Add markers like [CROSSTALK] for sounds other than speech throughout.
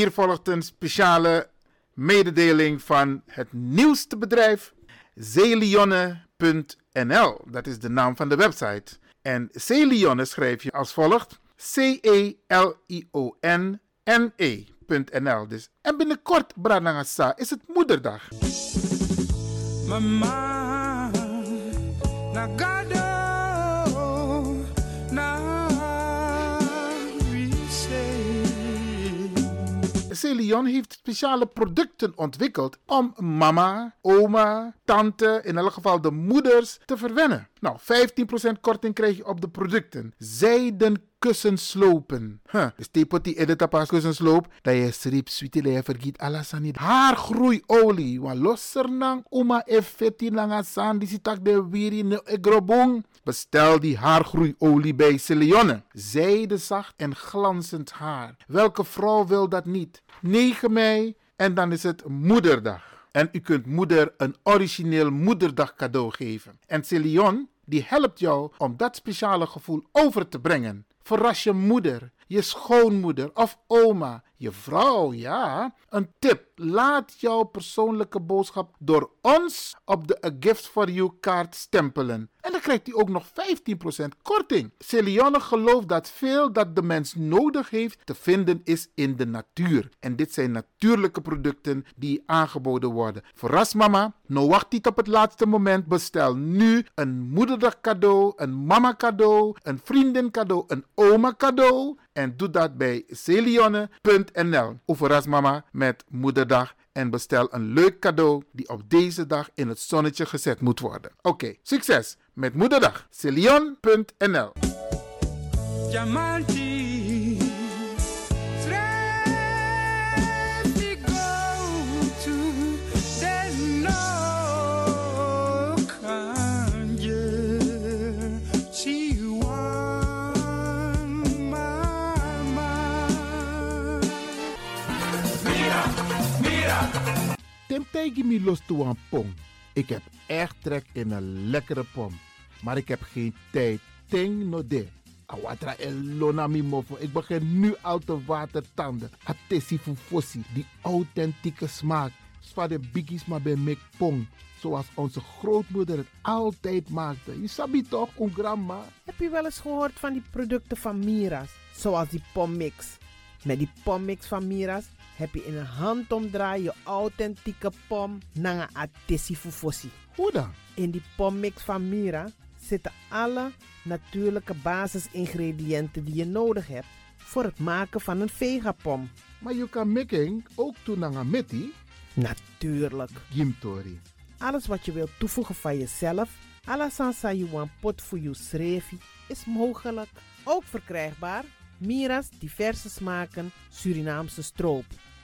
Hier volgt een speciale mededeling van het nieuwste bedrijf Celionne.nl. Dat is de naam van de website. En Celionne schrijf je als volgt: C-E-L-I-O-N-N-E.nl. Dus, en binnenkort, Branagasa, is het moederdag. Mama, Celion heeft speciale producten ontwikkeld om mama, oma, tante, in elk geval de moeders te verwennen. Nou, 15% korting krijg je op de producten. Zijden kussenslopen. Huh. Dus tepoti edita pas kussensloop. Dat je strip sweetie je vergiet aan Haargroeiolie. Want losser nang oma effetti langa san. Die sitak de wiri ne. Bestel die haargroeiolie bij Celeonne. Zijde zacht en glanzend haar. Welke vrouw wil dat niet? 9 mei en dan is het moederdag. En u kunt moeder een origineel moederdag cadeau geven. En Celion die helpt jou om dat speciale gevoel over te brengen. Verras je moeder, je schoonmoeder of oma, je vrouw, ja. Een tip: laat jouw persoonlijke boodschap door ons op de A Gift for You kaart stempelen. En dan krijgt u ook nog 15% korting. Celianne gelooft dat veel dat de mens nodig heeft te vinden is in de natuur. En dit zijn natuurlijke producten die aangeboden worden. Verras mama, nou wacht niet op het laatste moment. Bestel nu een moederdag cadeau, een mama cadeau, een vriendin cadeau, een oma cadeau. En doe dat bij celionne.nl. Verras mama met moederdag en bestel een leuk cadeau die op deze dag in het zonnetje gezet moet worden. Oké, succes met moederdag. Celion.nl Temptegi mi los toe een pom. Ik heb echt trek in een lekkere pom. Maar ik heb geen tijd. Ting no de. Awatra elona mofo. Ik begin nu al te watertanden. Atesi fufosi. Die authentieke smaak. Zwa de biggies maar bij mek pong. Zoals onze grootmoeder het altijd maakte. Je sabi toch, een grandma? Heb je wel eens gehoord van die producten van Mira's? Zoals die pommix. Met die pommix van Mira's heb je in een handomdraai je authentieke pom naar een atessi fufosi. Hoe dan? In die pommix van Mira zitten alle natuurlijke basisingrediënten die je nodig hebt voor het maken van een vegapom. Maar je kan making ook doen naar een metti? Natuurlijk. Gimtori. Alles wat je wilt toevoegen van jezelf, alasansa je een pot voor je schreef, is mogelijk. Ook verkrijgbaar Mira's diverse smaken Surinaamse stroop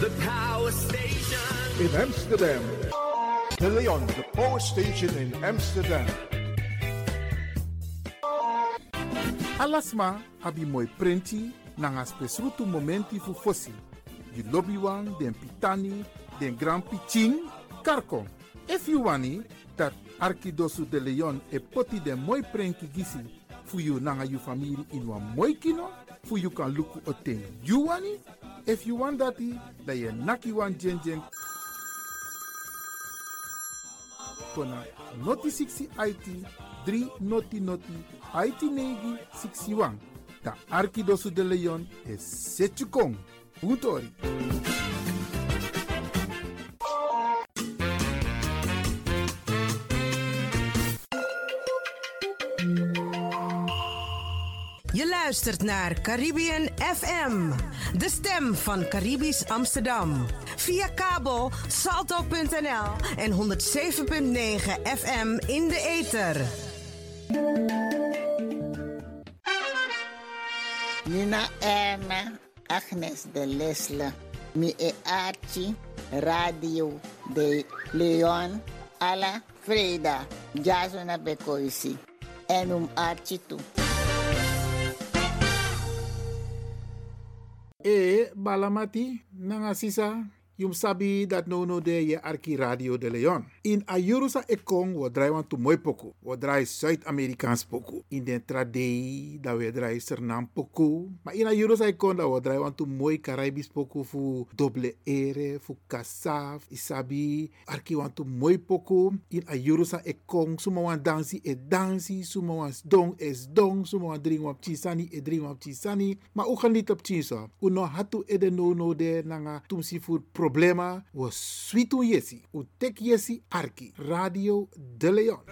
The power station. in Amsterdam. De Leon, the power station in Amsterdam. Alasma abi moi prenti nanga spesrutu momenti fu fosi. You lobby wan, den pitani, den grand piching, karko. If you wani, dat Arkidosu de Leon e poti den moi prenki gisi fu you nanga you family in wan moi kino, fu you kan luku oten you wani. If you want dati, da ye naki wan jen jen kona noti 60 IT 3 noti noti IT negi 61. Da Arkidosu de Leon e Setchukong. Utori. Luistert naar Caribbean FM, de stem van Caribisch Amsterdam. Via kabel salto.nl en 107.9 FM in de ether. Nina Erna, Agnes de Lesle, mi e Archie, Radio de Leon, Ala Freda, Jazona Bekoisi, en um Archie toe. E balamati nanga sisa. Yum sabi dat no no de je arki Radio de Leon. In Ayurusa ekong wo draai wan tu mooi poku. Wo draai Zuid-Amerikaans poku. In den tradei da we draai Sernam poku. Maar in Ayurusa ekong da wo draai wan tu mooi Caribisch poku fu doble ere, fu kasaf, isabi. Arki wan tu mooi poku. In Ayurusa ekong suma wan dansi e dansi, suma dong es dong, suma wan drink chisani e drink wan chisani. Maar u gaan niet op chinso. U no hatu e de no no de nanga tumsi fu problema wo switu yesi. U tek yesi arki. Radio de Leon.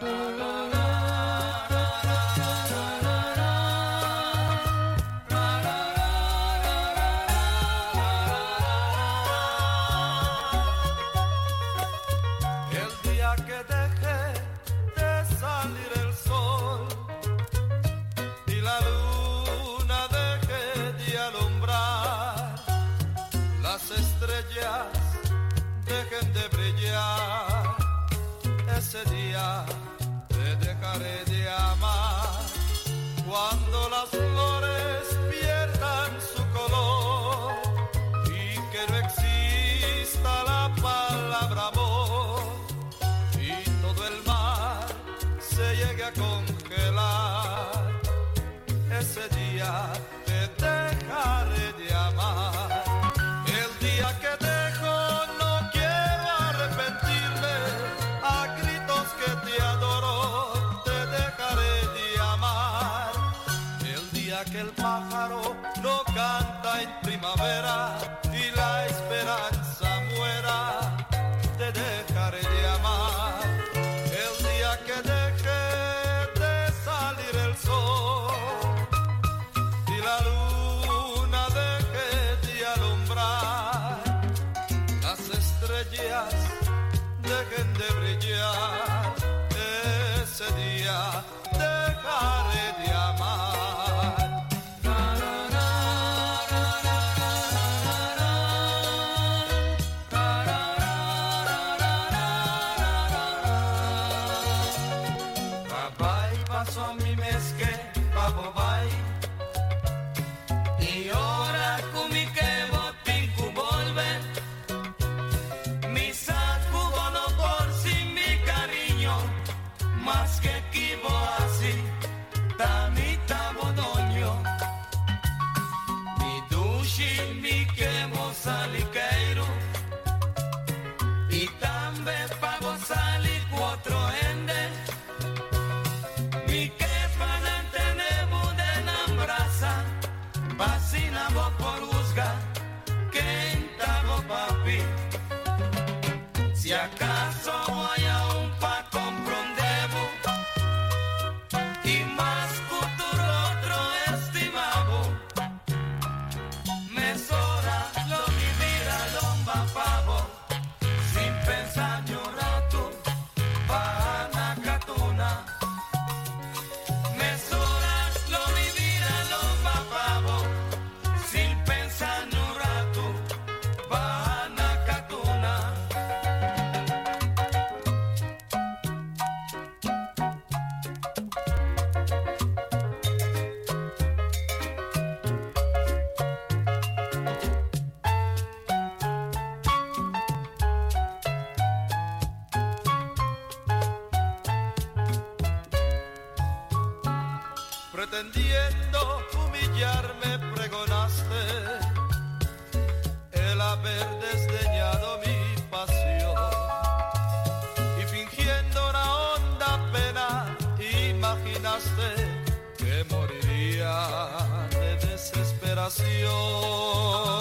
pretendiendo humillarme pregonaste el haber desdeñado mi pasión y fingiendo una honda pena imaginaste que moriría de desesperación.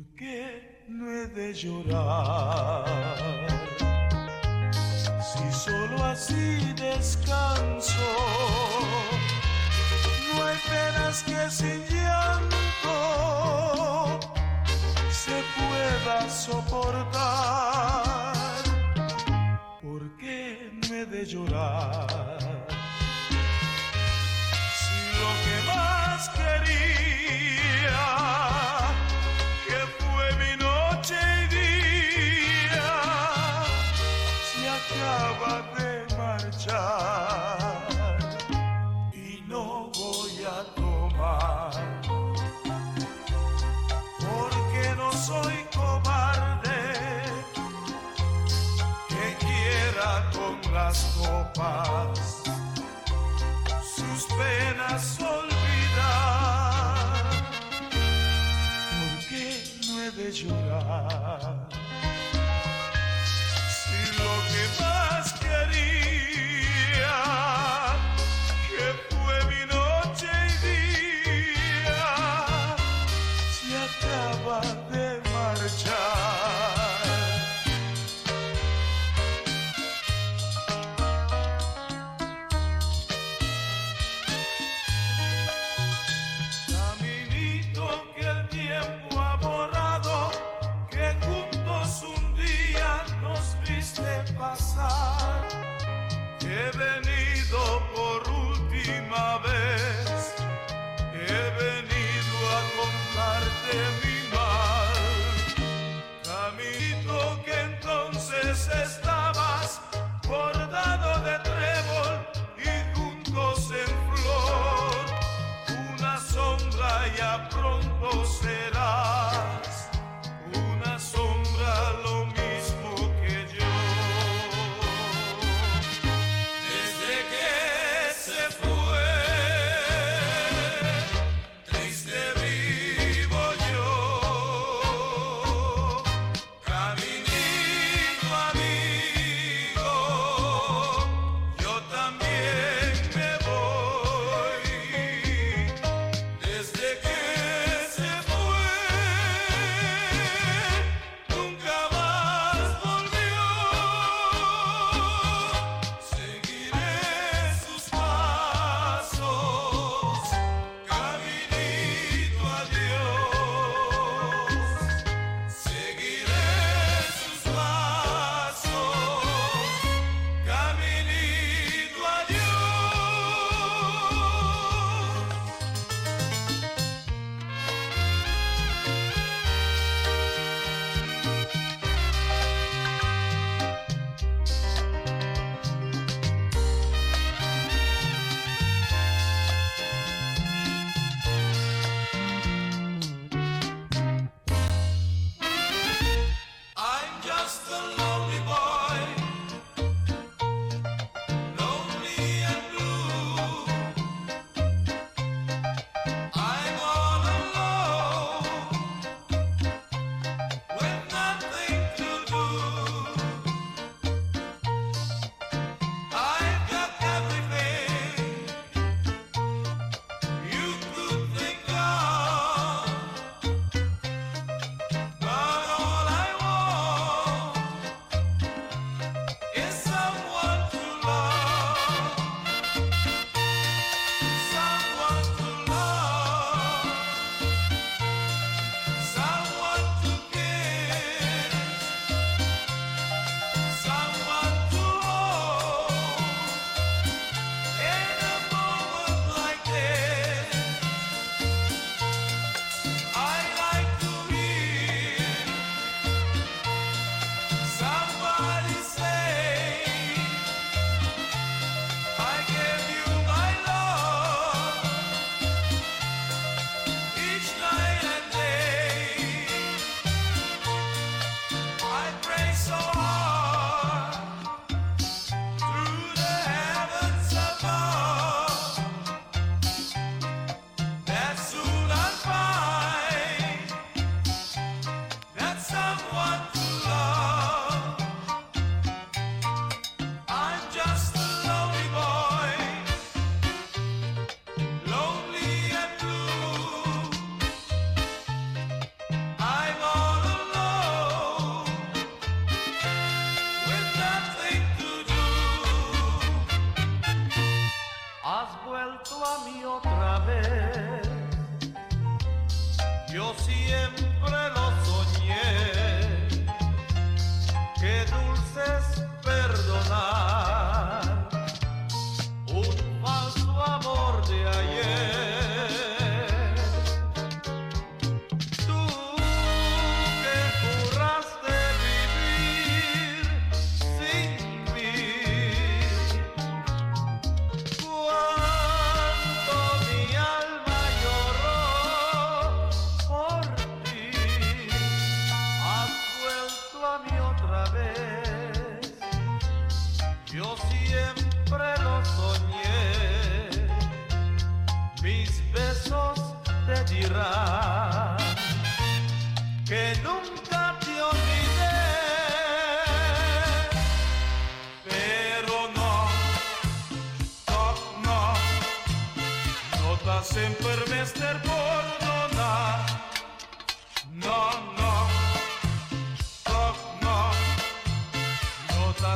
¿Por qué no he de llorar? Si solo así descanso, no hay penas que sin llanto se pueda soportar. ¿Por qué no he de llorar?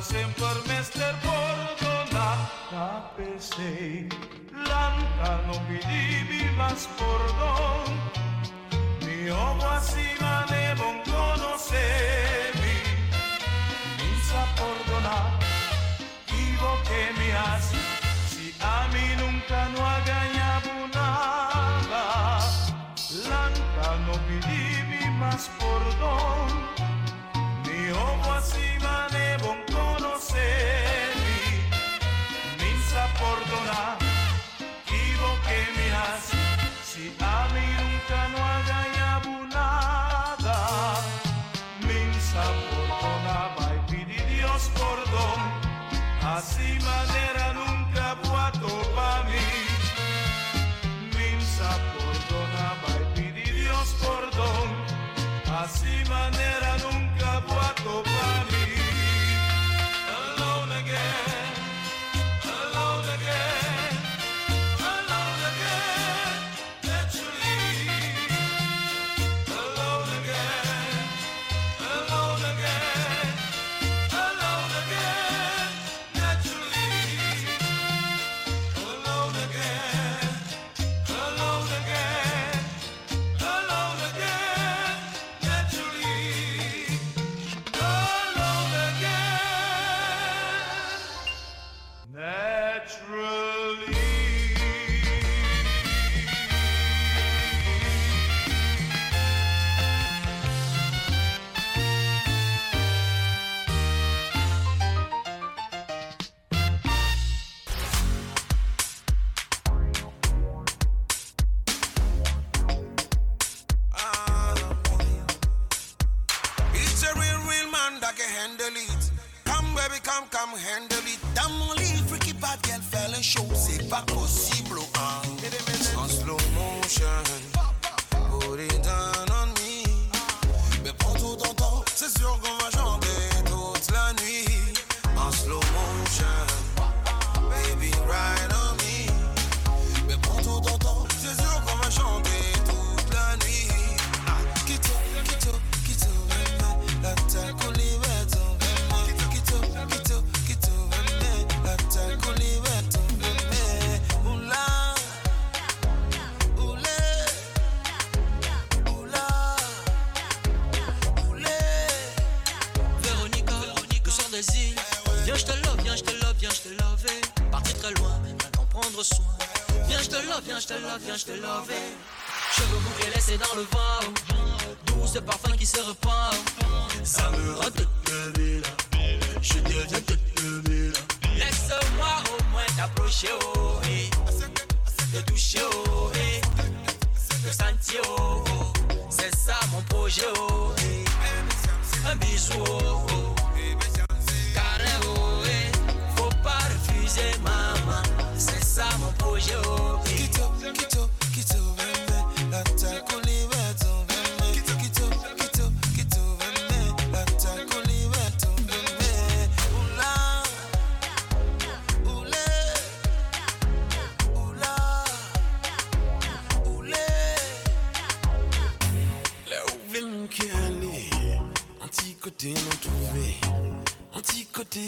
sem permester pordona capesei lanta non mi divivas pordon mi homo así ne bon conocer.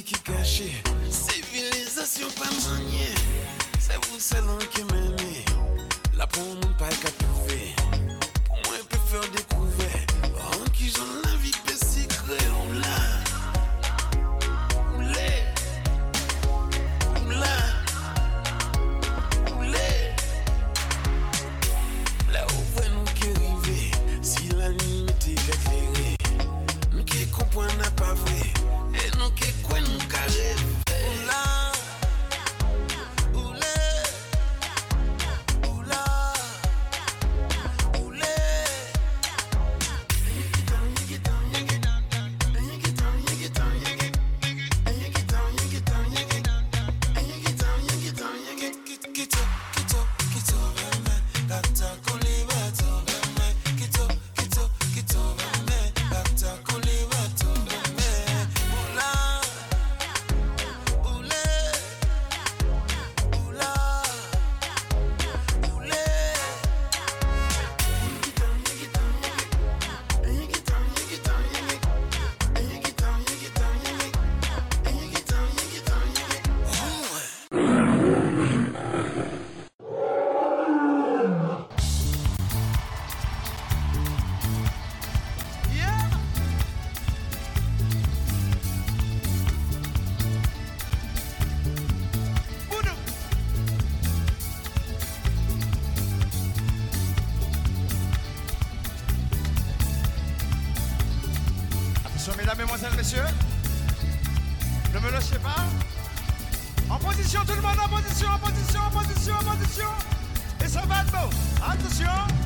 keep you shit. mesdames, mesdemoiselles, messieurs. Ne me lâchez pas. En position, tout le monde en position, en position, en position, en position. Et ça va de beau. Attention.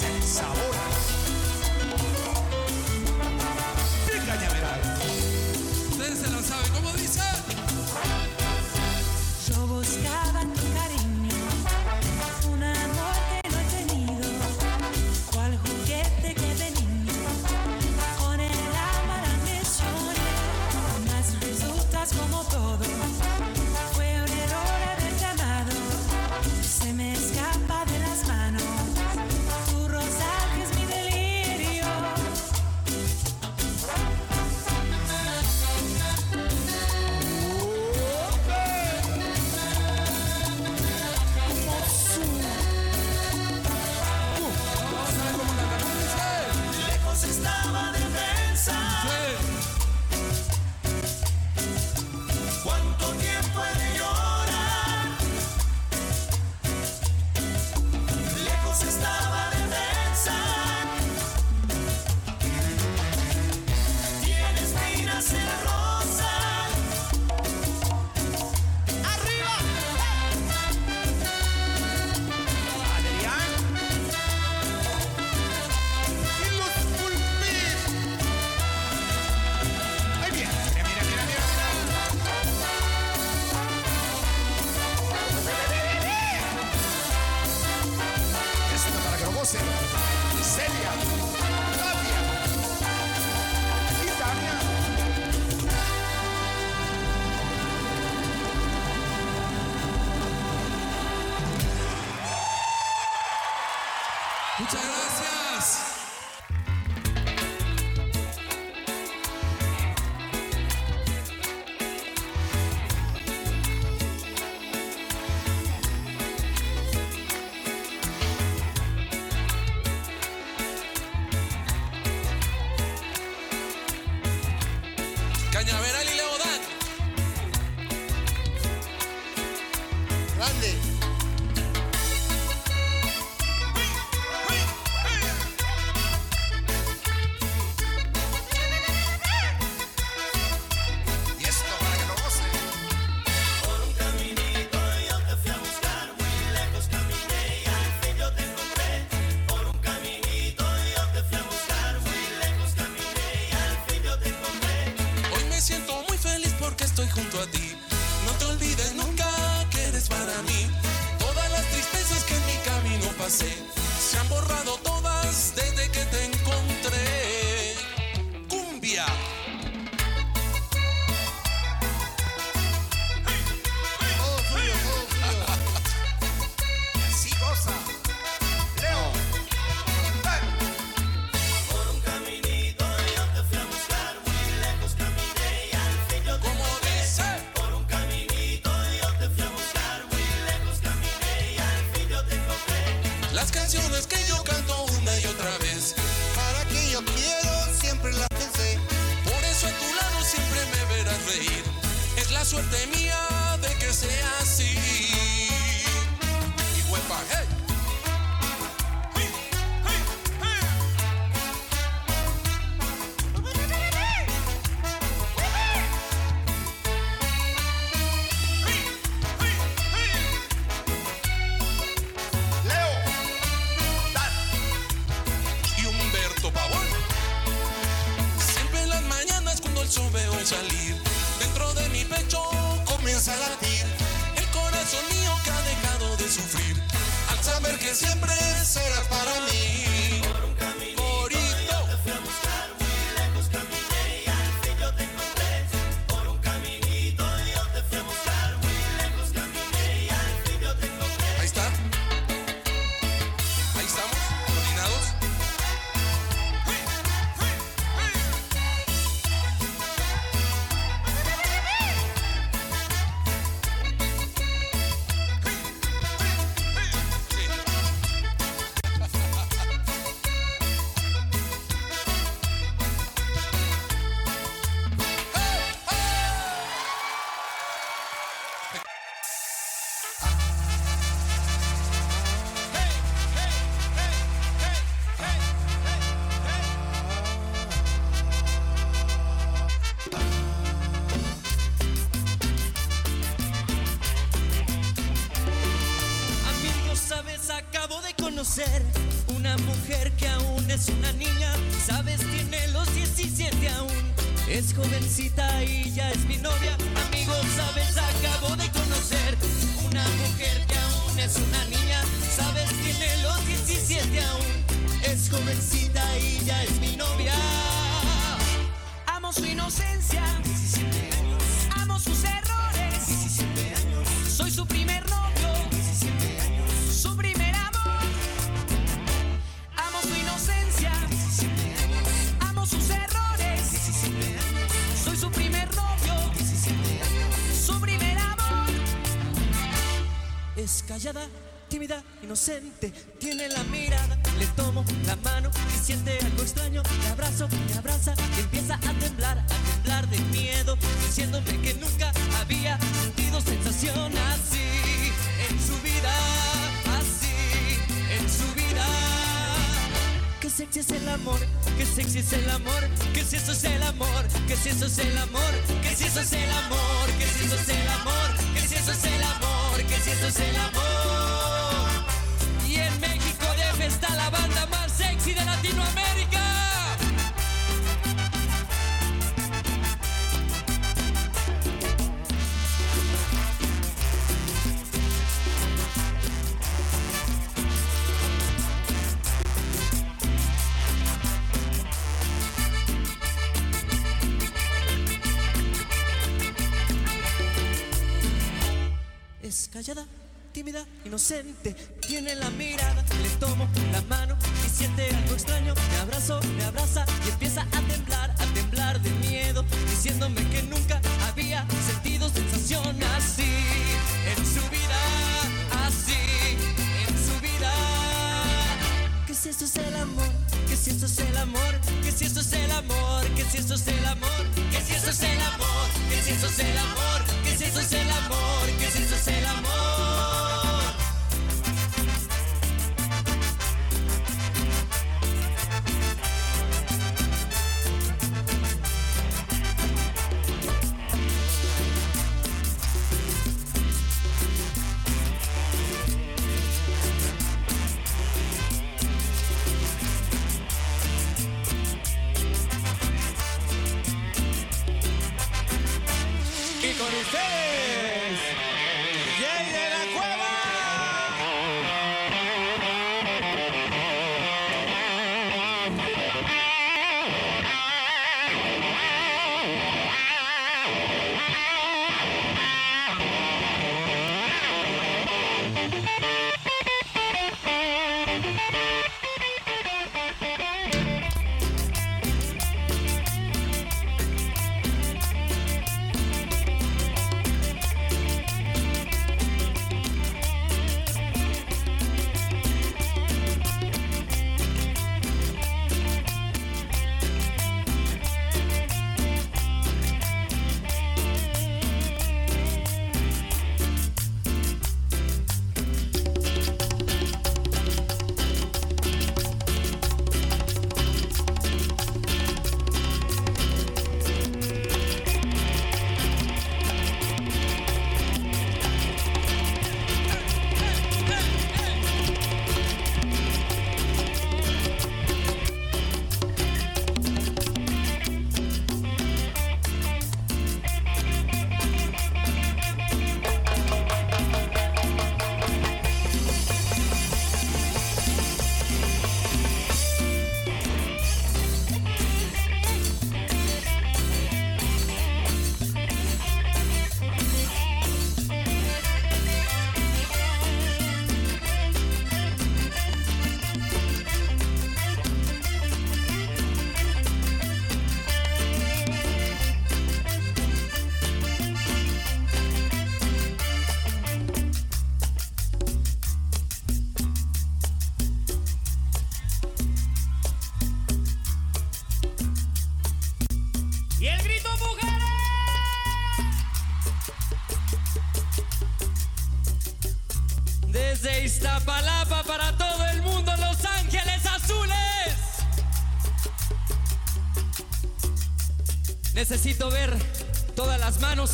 Es. Muchas gracias. Ya es mi novia. Amo su inocencia. 17 años. Amo sus errores. 17 años. Soy su primer novio. 17 años. Su primer amor. Amo su inocencia. 17 años. Amo sus errores. 17 años. Soy su primer novio. 17 años. Su primer amor. Es callada, tímida, inocente. Tiene la mirada, tomo la mano y siente algo extraño. Le abrazo, me abraza y empieza a temblar, a temblar de miedo, diciéndome que nunca había sentido sensación así en su vida, así en su vida. Que sexy es el amor, que sexy es el amor, que si eso es el amor, que si eso es el amor, que si eso es el amor, que si eso es el amor, que si eso es el amor, que si eso es el amor. La banda más sexy de Latinoamérica. Es callada, tímida, inocente, tiene la mirada, le tomo la mano y siente algo extraño, me abrazo, me abraza y empieza a temblar, a temblar de miedo, diciéndome que nunca había sentido sensación así en su vida, así en su vida. Que si esto es el amor, que si esto es el amor, que si esto es el amor, que si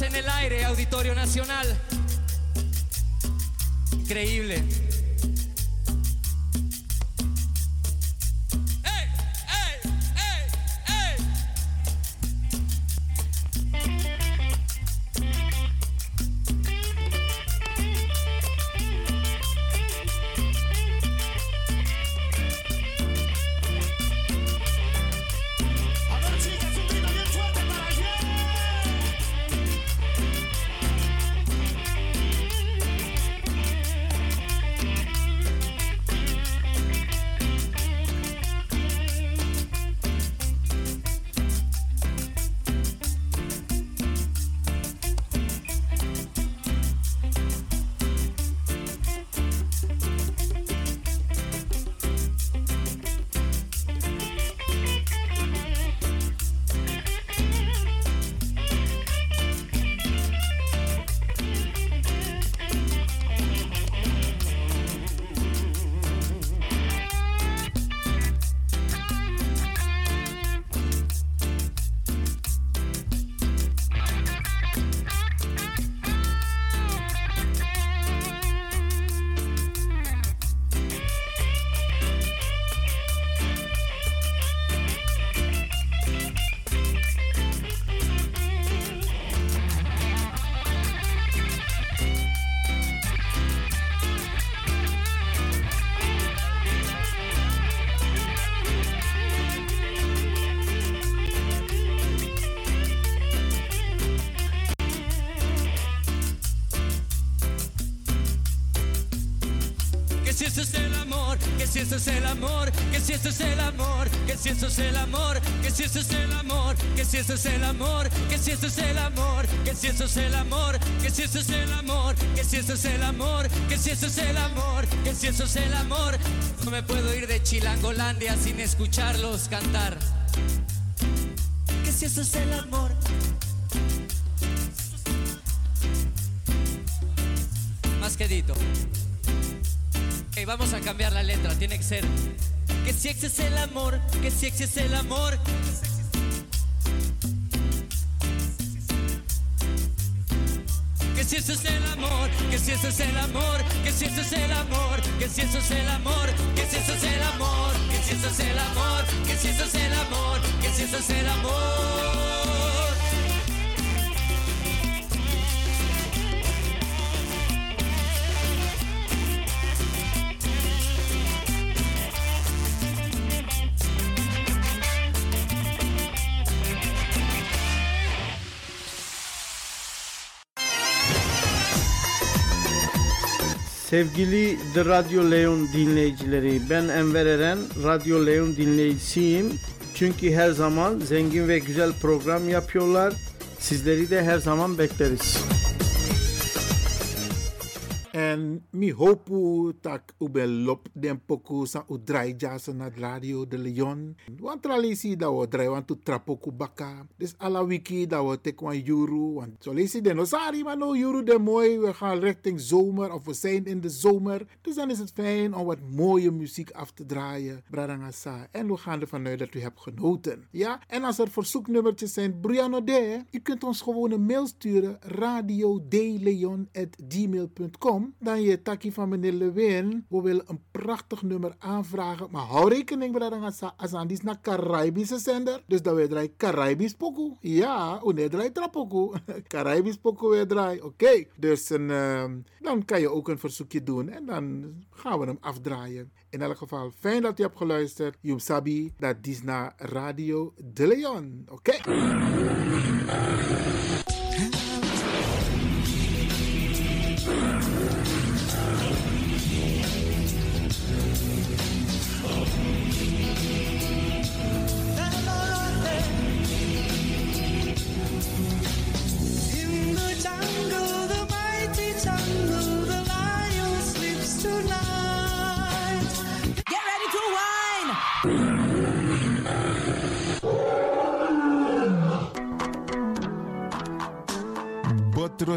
en el aire, Auditorio Nacional. Increíble. Si esto es el amor, que si esto es el amor, que si esto es el amor, que si esto es el amor, que si esto es el amor, que si esto es el amor, que si esto es el amor, que si esto es el amor, que si esto es el amor, que si esto es el amor, que si esto es el amor. No me puedo ir de Chilangolandia sin escucharlos cantar. Que si esto es el amor. Más quedito. Vamos a cambiar la letra, tiene que ser. Que si ex es el amor, que si ex es el amor. Que si eso es el amor, que si eso es el amor, que si eso es el amor, que si eso es el amor, que si eso es el amor, que si eso es el amor, que si eso es el amor, que si eso es el amor. Sevgili de Radyo Leon dinleyicileri, ben Enver Eren, Radyo Leon dinleyicisiyim. Çünkü her zaman zengin ve güzel program yapıyorlar. Sizleri de her zaman bekleriz. En mi hopu u ben lop den poku sa u drai jasa na radio de Leon. Want tralisi da wo drai want tu trapoku baka. Dus ala wiki da wo tek wan juru. Want zo den osari maar no juru de mooi. We gaan richting zomer of we zijn in de zomer. Dus dan is het fijn om wat mooie muziek af te draaien. Bradangasa. En we gaan ervan uit dat u hebt genoten. Ja? En als er verzoeknummertjes zijn, Brianna de, u kunt ons gewoon een mail sturen. Dan je takkie van meneer Lewin. We willen een prachtig nummer aanvragen. Maar hou rekening met dat Azan is naar Caribische zender. Dus dan weer draai Caribisch pokoe. Ja, wanneer draai trapokoe. [LAUGHS] Caribisch pokoe weer draai. Oké, dus een, uh, dan kan je ook een verzoekje doen. En dan gaan we hem afdraaien. In elk geval, fijn dat je hebt geluisterd. Jum Sabi, dat is naar Radio De Leon. Oké.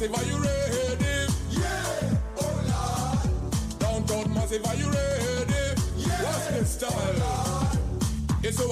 Massive, are you ready? Yeah, oh Lord. Downtown Massive, are you ready? Yeah, What's the style? Oh,